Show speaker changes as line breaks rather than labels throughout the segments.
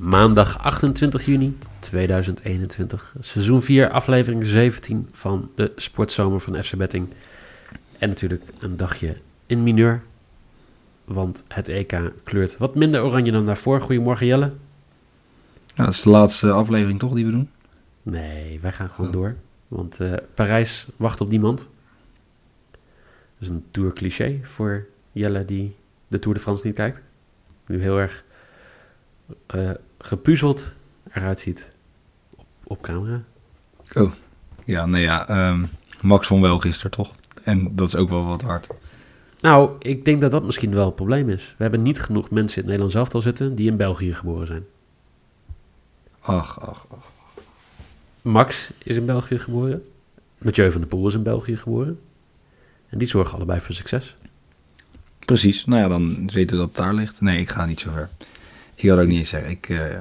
Maandag 28 juni 2021, seizoen 4, aflevering 17 van de Sportzomer van FC Betting. En natuurlijk een dagje in mineur, want het EK kleurt wat minder oranje dan daarvoor. Goedemorgen Jelle.
Ja, dat is de laatste aflevering toch die we doen?
Nee, wij gaan gewoon door, want eh, Parijs wacht op niemand. Dat is een tour cliché voor Jelle die de Tour de France niet kijkt. Nu heel erg eh, gepuzzeld eruit ziet op, op camera.
Oh, ja, nee ja. ehm, Max van wel gisteren toch? En dat is ook wel wat hard.
Nou, ik denk dat dat misschien wel het probleem is. We hebben niet genoeg mensen in het Nederlands elftal zitten die in België geboren zijn.
Ach, ach, ach.
Max is in België geboren. Mathieu van der Poel is in België geboren. En die zorgen allebei voor succes.
Precies, nou ja, dan weten we dat het daar ligt. Nee, ik ga niet zo ver. Ik wil ook niet eens zeggen. Ik, eh,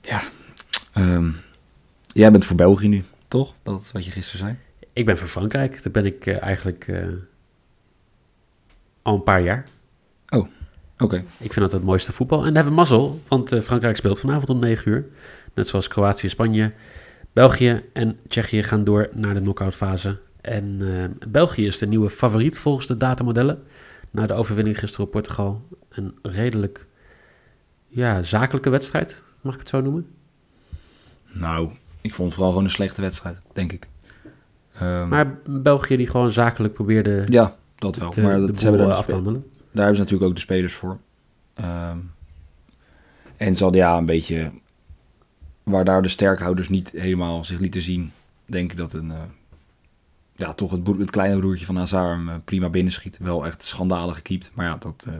ja, ehm, jij bent voor België nu, toch? Dat is wat je gisteren zei.
Ik ben voor Frankrijk. Daar ben ik eh, eigenlijk eh, al een paar jaar.
Oké.
Ik vind dat het mooiste voetbal. En daar hebben we mazzel, want Frankrijk speelt vanavond om 9 uur. Net zoals Kroatië, Spanje, België en Tsjechië gaan door naar de knock-out fase. En België is de nieuwe favoriet volgens de datamodellen. Na de overwinning gisteren op Portugal. Een redelijk ja, zakelijke wedstrijd, mag ik het zo noemen?
Nou, ik vond het vooral gewoon een slechte wedstrijd, denk ik. Ehm,
Maar België die gewoon zakelijk probeerde
ja, dat wel.
de,
maar dat, ze hebben
eh,
daar,
af te handelen.
daar hebben ze natuurlijk ook de spelers voor. Ehm, en ze hadden ja een beetje... Waar daar de sterkhouders niet helemaal zich lieten zien... denk ik dat een... eh, ja, toch het, broer- het kleine broertje van Hazard hem eh, prima binnenschiet. Wel echt schandalig gekiept. Maar ja, dat eh,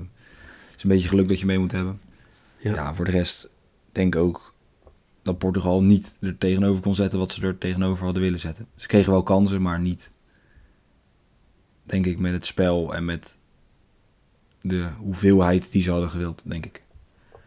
is een beetje geluk dat je mee moet hebben.
Ja.
Ja. voor de rest denk ik ook dat Portugal niet er tegenover kon zetten wat ze er tegenover hadden willen zetten. Ze kregen wel kansen, maar niet, denk ik, met het spel en met de hoeveelheid die ze hadden gewild, denk ik.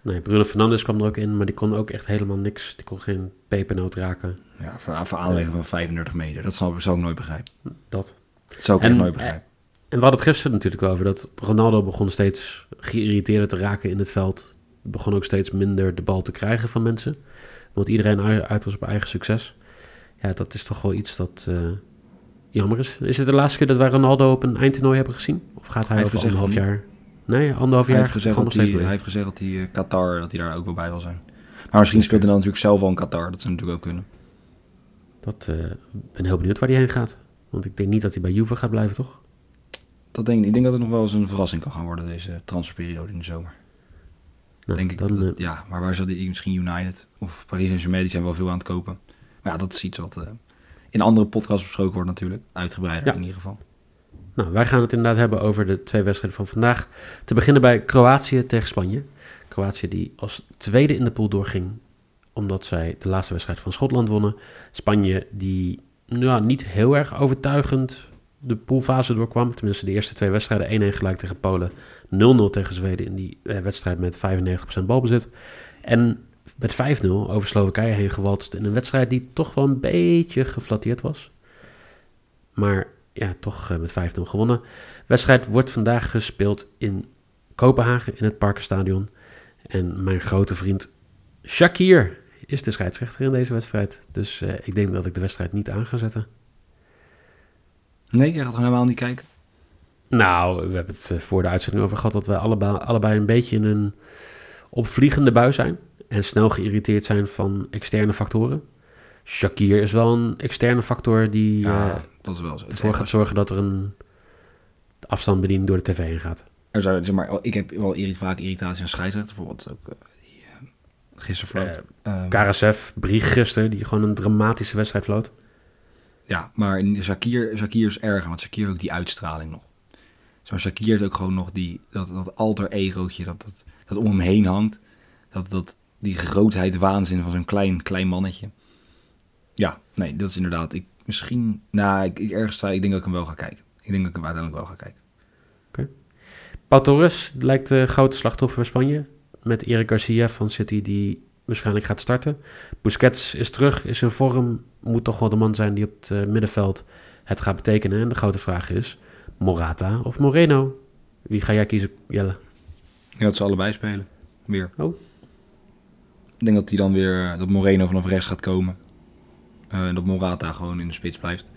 Nee, Bruno Fernandes kwam er ook in, maar die kon ook echt helemaal niks. Die kon geen pepernoot raken.
Ja, voor, voor aanleggen van 35 meter, dat zou, zou ik nooit begrijpen.
Dat.
Dat zou ik
En,
echt nooit begrijpen.
En we hadden het gisteren natuurlijk over dat Ronaldo begon steeds geïrriteerder te raken in het veld. Begon ook steeds minder de bal te krijgen van mensen. Want iedereen uit was op eigen succes. Ja, dat is toch wel iets dat eh, jammer is. Is het de laatste keer dat wij Ronaldo op een eindtoernooi hebben gezien? Of gaat hij,
Hij
over anderhalf
van
jaar? Nee, anderhalf
Hij
jaar.
heeft, gezegd dat hij, hij heeft gezegd dat hij eh, Qatar, dat hij daar ook wel bij wil zijn. Maar misschien speelt hij dan natuurlijk zelf al in Qatar, dat zou natuurlijk ook kunnen.
Dat eh, ben heel benieuwd waar hij heen gaat. Want ik denk niet dat hij bij Juve gaat blijven, toch?
Dat denk ik, ik denk dat het nog wel eens een verrassing kan gaan worden, deze transferperiode in de zomer.
Nou,
denk ik.
dan,
dat het-
eh,
ja, maar waar zal die misschien United of Paris Saint-Germain, die zijn wel veel aan het kopen. Maar ja, dat is iets wat eh, in andere podcasts besproken wordt natuurlijk. Uitgebreider
Ja.
in ieder geval.
Nou, wij gaan het inderdaad hebben over de twee wedstrijden van vandaag. Te beginnen bij Kroatië tegen Spanje. Kroatië die als tweede in de pool doorging, omdat zij de laatste wedstrijd van Schotland wonnen. Spanje die nou, niet heel erg overtuigend de poolfase doorkwam. Tenminste, de eerste twee wedstrijden 1-1 gelijk tegen Polen, 0-0 tegen Zweden in die eh, wedstrijd met 95% balbezit. En met 5-0 over Slowakije heen gewalst in een wedstrijd die toch wel een beetje geflatteerd was. Maar ja, toch eh, met 5-0 gewonnen. De wedstrijd wordt vandaag gespeeld in Kopenhagen in het Parkenstadion. En mijn grote vriend Shakir is de scheidsrechter in deze wedstrijd. Dus eh, ik denk dat ik de wedstrijd niet aan ga zetten.
Nee, jij gaat helemaal niet kijken.
Nou, we hebben het eh, voor de uitzending over gehad dat wij allebei, allebei een beetje in een opvliegende bui zijn. En snel geïrriteerd zijn van externe factoren. Shakir is wel een externe factor die
Ja, dat is wel zo.
Ervoor gaat
zo.
zorgen dat er een afstandsbediening door de tv heen gaat.
Er zou, zeg maar, ik heb wel vaak irritatie aan scheidsrechter. Bijvoorbeeld ook eh, die eh, gisteren floot.
Eh,
Ehm,
KRSF, Brie gisteren, die gewoon een dramatische wedstrijd floot.
ja, maar in Shakir, Shakir is erger, want Shakir heeft ook die uitstraling nog. Zoals Shakir heeft ook gewoon nog die, dat, dat alter egootje dat, dat, dat om hem heen hangt. Dat, dat, die grootheid, waanzin van zo'n klein, klein mannetje. Ja, nee, dat is inderdaad. Ik, misschien, nou, ik, ik ergens sta, ik denk dat ik hem wel ga kijken. Ik denk dat ik hem uiteindelijk wel ga kijken.
Pau Torres lijkt de grote slachtoffer van Spanje. Met Eric Garcia van City die waarschijnlijk gaat starten. Busquets is terug, is in vorm. Moet toch wel de man zijn die op het eh, middenveld het gaat betekenen. En de grote vraag is, Morata of Moreno? Wie ga jij kiezen, Jelle?
Ja, dat ze allebei spelen. Weer.
Oh.
Ik denk dat hij dan weer, dat Moreno vanaf rechts gaat komen. Eh, en dat Morata gewoon in de spits blijft.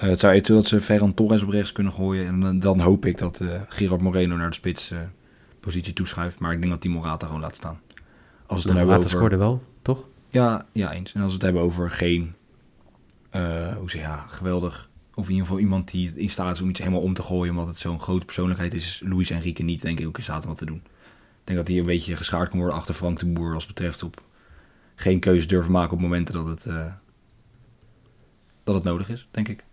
Eh, het zou eventueel dat ze Ferran Torres op rechts kunnen gooien. En dan, dan hoop ik dat eh Gerard Moreno naar de spits eh, positie toeschuift. Maar ik denk dat die Morata gewoon laat staan. Als het dan
Nou, Morata
over...
scoorde wel, toch?
Ja, ja, eens. En als we het hebben over geen, eh, hoe zeg je, ja, geweldig, of in ieder geval iemand die in staat is om iets helemaal om te gooien, omdat het zo'n grote persoonlijkheid is, is Luis Enrique niet, denk ik, ook in staat om wat te doen. Ik denk dat hij een beetje geschaard kan worden achter Frank de Boer, als het betreft op geen keuze durven maken op momenten dat het, eh, dat het nodig is, denk ik.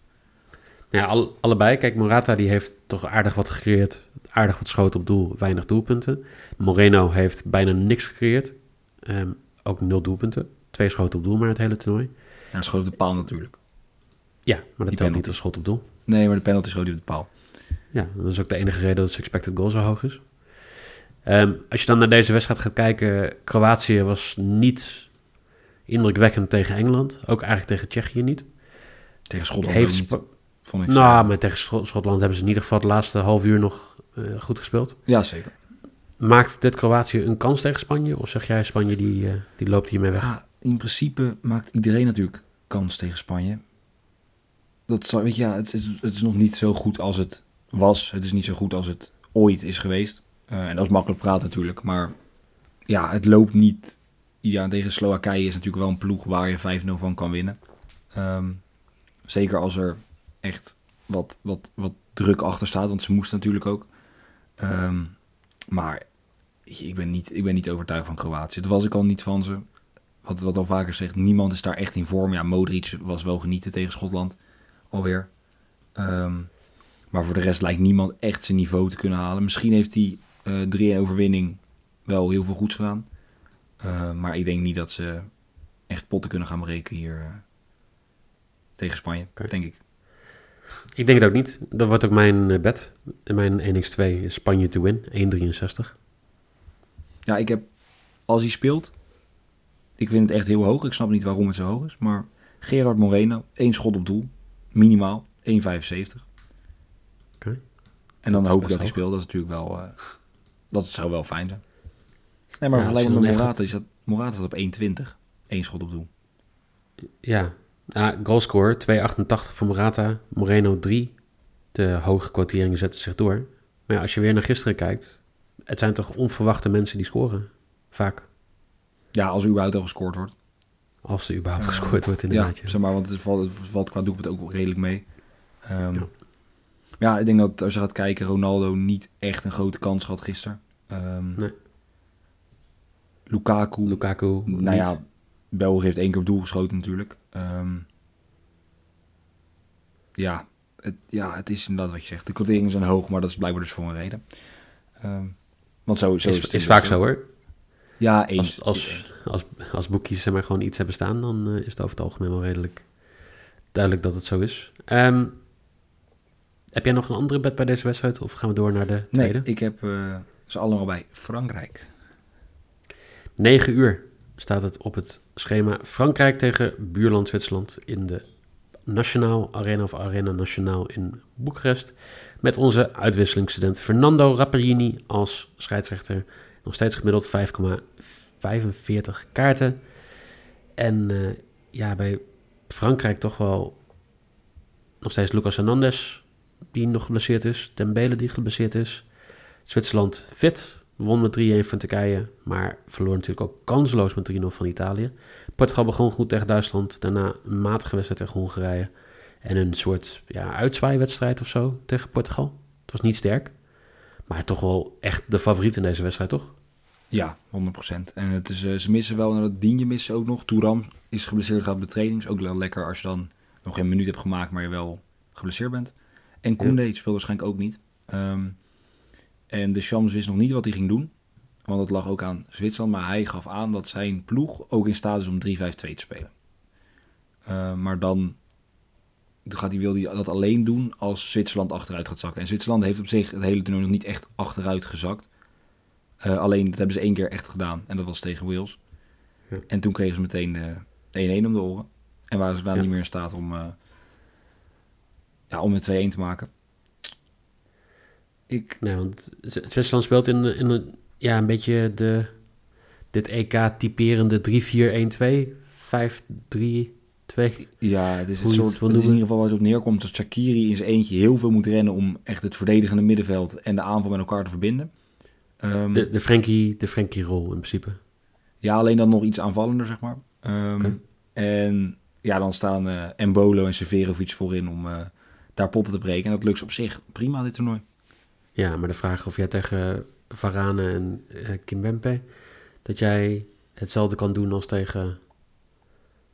Ja, al- allebei. Kijk, Morata die heeft toch aardig wat gecreëerd. Aardig wat schoten op doel, weinig doelpunten. Moreno heeft bijna niks gecreëerd. Ehm, ook nul doelpunten. Twee schoten op doel maar het hele toernooi.
Hij schoot op de paal natuurlijk.
Ja, maar dat telt
penalty.
niet als schot op doel.
Nee, maar de penalty schoot hij op de paal.
Ja, dat is ook de enige reden dat zijn expected goal zo hoog is. Ehm, als je dan naar deze wedstrijd gaat kijken, Kroatië was niet indrukwekkend tegen Engeland. Ook eigenlijk tegen Tsjechië niet.
Tegen Schotland
Heeft Spa-
vond ik.
nou, maar tegen Schot- Schotland hebben ze in ieder geval het laatste half uur nog eh, goed gespeeld.
Ja, zeker.
Maakt dit Kroatië een kans tegen Spanje? Of zeg jij Spanje die, eh, die loopt hiermee weg?
Ja, in principe maakt iedereen natuurlijk kans tegen Spanje. Dat zal, weet je, ja, het, is, het is nog niet zo goed als het was. Het is niet zo goed als het ooit is geweest. Eh, en dat is makkelijk praten natuurlijk. Maar ja, het loopt niet. Ja, tegen Slowakije is natuurlijk wel een ploeg waar je 5-0 van kan winnen. Ehm, zeker als er echt wat, wat, wat druk achter staat. Want ze moesten natuurlijk ook. Ehm, maar ik ben, niet, ik ben niet overtuigd van Kroatië. Dat was ik al niet van ze wat, wat al vaker zegt, niemand is daar echt in vorm. Ja, Modric was wel genieten tegen Schotland alweer. Ehm, maar voor de rest lijkt niemand echt zijn niveau te kunnen halen. Misschien heeft hij eh 3-1 overwinning wel heel veel goeds gedaan. Eh, maar ik denk niet dat ze echt potten kunnen gaan breken hier eh, tegen Spanje, denk ik.
Ik denk het ook niet. Dat wordt ook mijn eh, bet. En mijn 1x2 is Spanje to win, 1,63.
Ja, ik heb, als hij speelt, ik vind het echt heel hoog. Ik snap niet waarom het zo hoog is. Maar Gerard Moreno, één schot op doel, minimaal, 1,75.
Oké.
En dan hoop ik dat hij speelt. Dat is natuurlijk wel, eh, dat zou wel fijn zijn. Nee, maar
Ja,
vergelijk met Morata, is dat, Morata staat op 1,20. Één schot op doel.
Ja, ja goalscore 2,88 voor Morata. Moreno 3. De hoge quoteringen zetten zich door. Maar ja, als je weer naar gisteren kijkt, het zijn toch onverwachte mensen die scoren. Vaak.
Ja, als er überhaupt al gescoord wordt.
Als er überhaupt
Ja.
gescoord wordt
Ja,
inderdaad. Ja,
zeg maar, want het valt, het valt qua doelpunt ook redelijk mee. Ehm,
Ja.
ja. ik denk dat als je gaat kijken, Ronaldo niet echt een grote kans had gisteren. Ehm,
Nee.
Lukaku,
Lukaku.
nou
niet.
ja, België heeft één keer op doel geschoten natuurlijk. Ehm, ja, het, ja, het is inderdaad wat je zegt. De quoteringen zijn hoog, maar dat is blijkbaar dus voor een reden. Ehm, want zo, zo
is,
het
is, vaak zo hoor.
Ja, eens.
Als, als, als, als boekjes maar, gewoon iets hebben staan, dan eh, is het over het algemeen wel redelijk duidelijk dat het zo is. Ehm, heb jij nog een andere bet bij deze wedstrijd? Of gaan we door naar de
nee,
tweede?
ik heb eh, ze allemaal bij Frankrijk.
9 uur staat het op het schema. Frankrijk tegen buurland Zwitserland in de Nationaal Arena of Arena Nationaal in Boekarest. Met onze uitwisselingsstudent Fernando Rapperini als scheidsrechter. Nog steeds gemiddeld 5,45 kaarten. En eh, ja, bij Frankrijk toch wel nog steeds Lucas Hernandez, die nog geblesseerd is. Dembele die geblesseerd is. Zwitserland fit, won met 3-1 van Turkije, maar verloor natuurlijk ook kansloos met 3-0 van Italië. Portugal begon goed tegen Duitsland, daarna een matige wedstrijd tegen Hongarije. En een soort ja, uitzwaaiwedstrijd of zo tegen Portugal. Het was niet sterk, maar toch wel echt de favoriet in deze wedstrijd, toch?
Ja, 100%. En het is, eh, ze missen wel, en dat Dienje missen ook nog. Touram is geblesseerd, gaat op de ook wel lekker als je dan nog geen minuut hebt gemaakt, maar je wel geblesseerd bent. En Koundé speelde waarschijnlijk ook niet. Ehm, en de Shams wist nog niet wat hij ging doen. Want het lag ook aan Zwitserland. Maar hij gaf aan dat zijn ploeg ook in staat is om 3-5-2 te spelen. Uh, maar dan gaat hij, wil hij dat alleen doen als Zwitserland achteruit gaat zakken. En Zwitserland heeft op zich het hele toernooi nog niet echt achteruit gezakt. Uh, alleen dat hebben ze één keer echt gedaan. En dat was tegen Wales. Ja. En toen kregen ze meteen de 1-1 om de oren. En waren ze daar ja. niet meer in staat om, uh, ja, om het 2-1 te maken.
Ik... Nee, want Zwitserland speelt in, in een, ja, een beetje de, dit EK typerende 3-4-1-2, 5-3... Twee.
Ja, het is, een soort, het is in ieder geval waar het op neerkomt dat Shakiri in zijn eentje heel veel moet rennen om echt het verdedigende middenveld en de aanval met elkaar te verbinden.
Um, de, de Frenkie, de Frenkie rol in principe.
Ja, alleen dan nog iets aanvallender, zeg maar. Um, okay. En ja, dan staan uh, Embolo en Severovic voorin om uh, daar potten te breken. En dat lukt op zich prima, dit toernooi.
Ja, maar de vraag of jij tegen Varane en uh, Kimpembe... dat jij hetzelfde kan doen als tegen...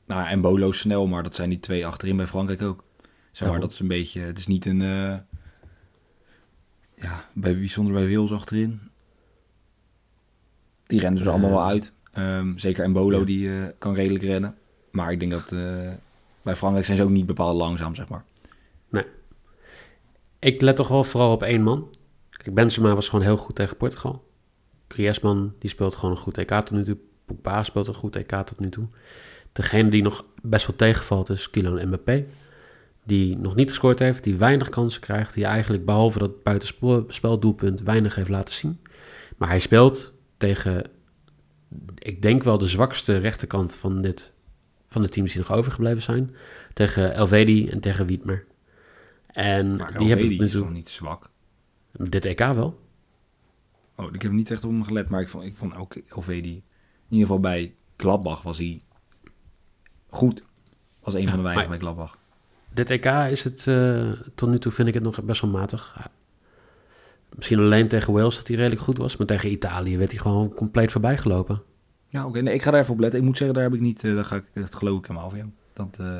Nou, Embolo snel, maar dat zijn die twee achterin bij Frankrijk ook. Zeg maar, dat is een beetje... Het is niet een... ja, bij, bijzonder bij Wils achterin. Die rennen er allemaal wel uit. Um, zeker Embolo, ja. die kan redelijk rennen. Maar ik denk dat uh, bij Frankrijk zijn ze ook niet bepaald langzaam, zeg maar.
Nee. Ik let toch wel vooral op één man. Kijk, Benzema was gewoon heel goed tegen Portugal. Griezmann, die speelt gewoon een goed EK tot nu toe. Pogba speelt een goed EK tot nu toe. Degene die nog best wel tegenvalt is Kylian Mbappé. Die nog niet gescoord heeft, die weinig kansen krijgt. Die eigenlijk behalve dat buitenspeldoelpunt weinig heeft laten zien. Maar hij speelt tegen, ik denk wel de zwakste rechterkant van dit van de teams die nog overgebleven zijn. Tegen Elvedi en tegen Wiedmer. En
maar
die hebben
het nog niet zwak.
Dit EK wel.
Oh, ik heb niet echt op hem gelet, maar ik vond, ik vond ook Elvedi... In ieder geval bij Gladbach was hij goed. Was een ja, van de weinigen bij Gladbach.
Dit EK is het, uh, tot nu toe vind ik het nog best wel matig. Misschien alleen tegen Wales dat hij redelijk goed was. Maar tegen Italië werd hij gewoon compleet voorbij gelopen.
Ja, oké. Nee, ik ga daar even op letten. Ik moet zeggen, daar heb ik niet... Uh, daar ga ik, het geloof ik helemaal van jou. Dat, uh,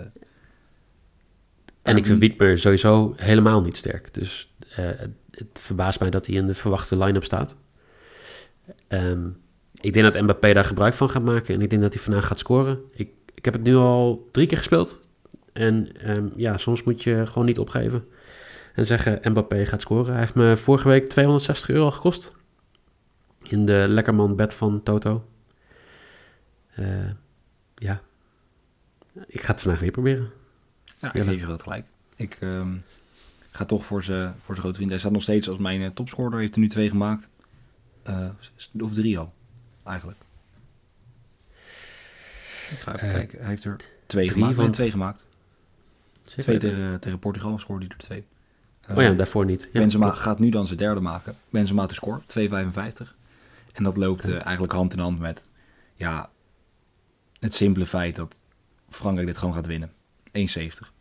en ik vind Wiedmer sowieso helemaal niet sterk. Dus uh, het verbaast mij dat hij in de verwachte line-up staat. Um, ik denk dat Mbappé daar gebruik van gaat maken. En ik denk dat hij vandaag gaat scoren. Ik, ik heb het nu al drie keer gespeeld. En um, ja, soms moet je gewoon niet opgeven. En zeggen Mbappé gaat scoren. Hij heeft me vorige week 260 euro gekost. In de Lekkerman bed van Toto. Uh, ja, ik ga het vandaag weer proberen.
Ja, ik geef je groot gelijk. Ik um, ga toch voor zijn voor grote vriend. Hij staat nog steeds als mijn uh, topscorer. Heeft er nu twee gemaakt. Uh, of drie al, eigenlijk. Ik ga even kijken. Hij heeft er twee gemaakt. Want... twee gemaakt. Twee tegen, tegen Portugal scoorde hij er twee.
oh ja, daarvoor niet. Ja,
Benzema gaat nu dan zijn derde maken. Benzema te score, 2,55. En dat loopt eigenlijk hand in hand met... Ja, het simpele feit dat Frankrijk dit gewoon gaat winnen. 1,70.
Oké,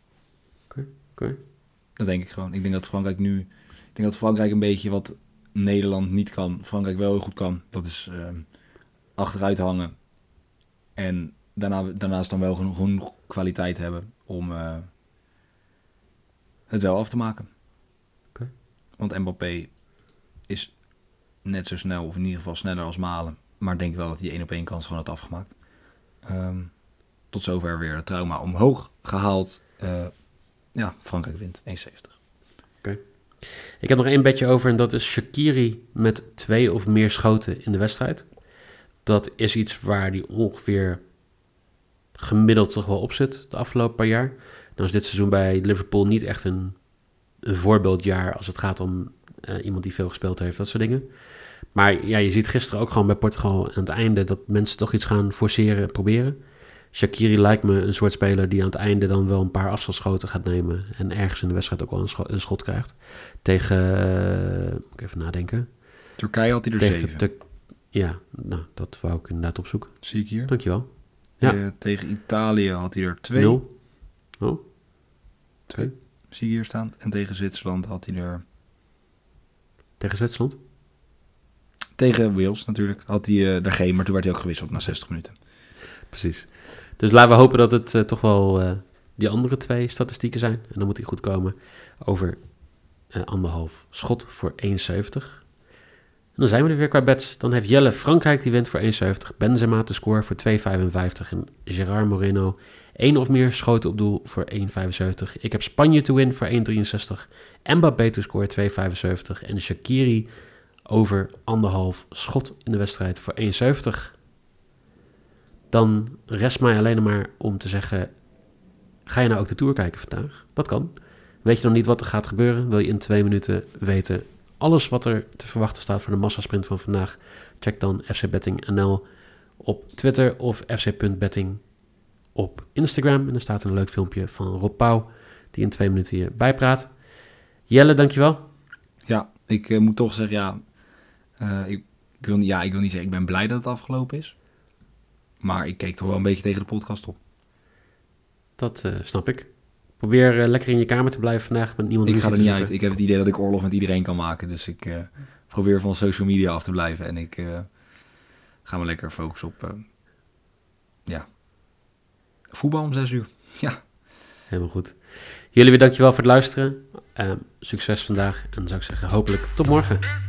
okay, okay.
Dat denk ik gewoon. Ik denk dat Frankrijk nu... Ik denk dat Frankrijk een beetje wat Nederland niet kan, Frankrijk wel heel goed kan. Dat is uh, achteruit hangen. En daarna, daarnaast dan wel genoeg, genoeg kwaliteit hebben om uh, het wel af te maken.
Okay.
Want Mbappé is net zo snel, of in ieder geval sneller als Malen. Maar ik denk wel dat hij één op één kans gewoon had afgemaakt. Um, tot zover weer het trauma omhoog gehaald. Uh, ja, Frankrijk wint 1,70. Oké.
Okay. Ik heb nog één bedje over en dat is Shakiri met twee of meer schoten in de wedstrijd. Dat is iets waar die ongeveer gemiddeld toch wel op zit de afgelopen paar jaar. Dan is dit seizoen bij Liverpool niet echt een, een voorbeeldjaar als het gaat om uh, iemand die veel gespeeld heeft, dat soort dingen. Maar ja, je ziet gisteren ook gewoon bij Portugal aan het einde dat mensen toch iets gaan forceren, proberen. Shakiri lijkt me een soort speler die aan het einde dan wel een paar afstandsschoten gaat nemen. En ergens in de wedstrijd ook wel een, schot, een schot krijgt. Tegen, uh, moet ik even nadenken.
Turkije had hij er tegen zeven. Te,
ja, nou, dat wou ik inderdaad opzoeken.
Zie ik hier.
Dankjewel.
Ja. Uh, tegen Italië had hij er twee.
Nul. Oh.
Twee. Zie ik hier staan. En tegen Zwitserland had hij er...
Tegen Zwitserland?
Tegen Wales natuurlijk had hij uh, er geen, maar toen werd hij ook gewisseld na 60 minuten.
Precies. Dus laten we hopen dat het uh, toch wel uh, die andere twee statistieken zijn. En dan moet hij goed komen over uh, anderhalf schot voor 1,70. En dan zijn we er weer qua bets. Dan heeft Jelle Frankrijk die wint voor 1,70. Benzema te score voor 2,55. En Gerard Moreno één of meer schoten op doel voor 1,75. Ik heb Spanje te win voor 1,63. Mbappé te score 2,75. En Shakiri over anderhalf schot in de wedstrijd voor 1,70. Dan rest mij alleen maar om te zeggen... Ga je nou ook de Tour kijken vandaag? Dat kan. Weet je nog niet wat er gaat gebeuren? Wil je in twee minuten weten alles wat er te verwachten staat voor de massasprint van vandaag? Check dan FC op Twitter of fc.betting op Instagram. En er staat een leuk filmpje van Rob Pauw die in twee minuten je bijpraat. Jelle, dankjewel.
Ja, ik uh, moet toch zeggen, ja, uh, ik, ik, wil, ja, ik wil niet zeggen, ik ben blij dat het afgelopen is. Maar ik keek toch wel een beetje tegen de podcast op.
Dat uh, snap ik. Probeer uh, lekker in je kamer te blijven vandaag met niemand.
Ik ga er niet uit. Ik heb het idee dat ik oorlog met iedereen kan maken. Dus ik uh, probeer van social media af te blijven. En ik ga me lekker focussen op ja, voetbal om zes uur. Ja.
Helemaal goed. Jullie weer dankjewel voor het luisteren. succes vandaag. En dan zou ik zeggen hopelijk tot morgen.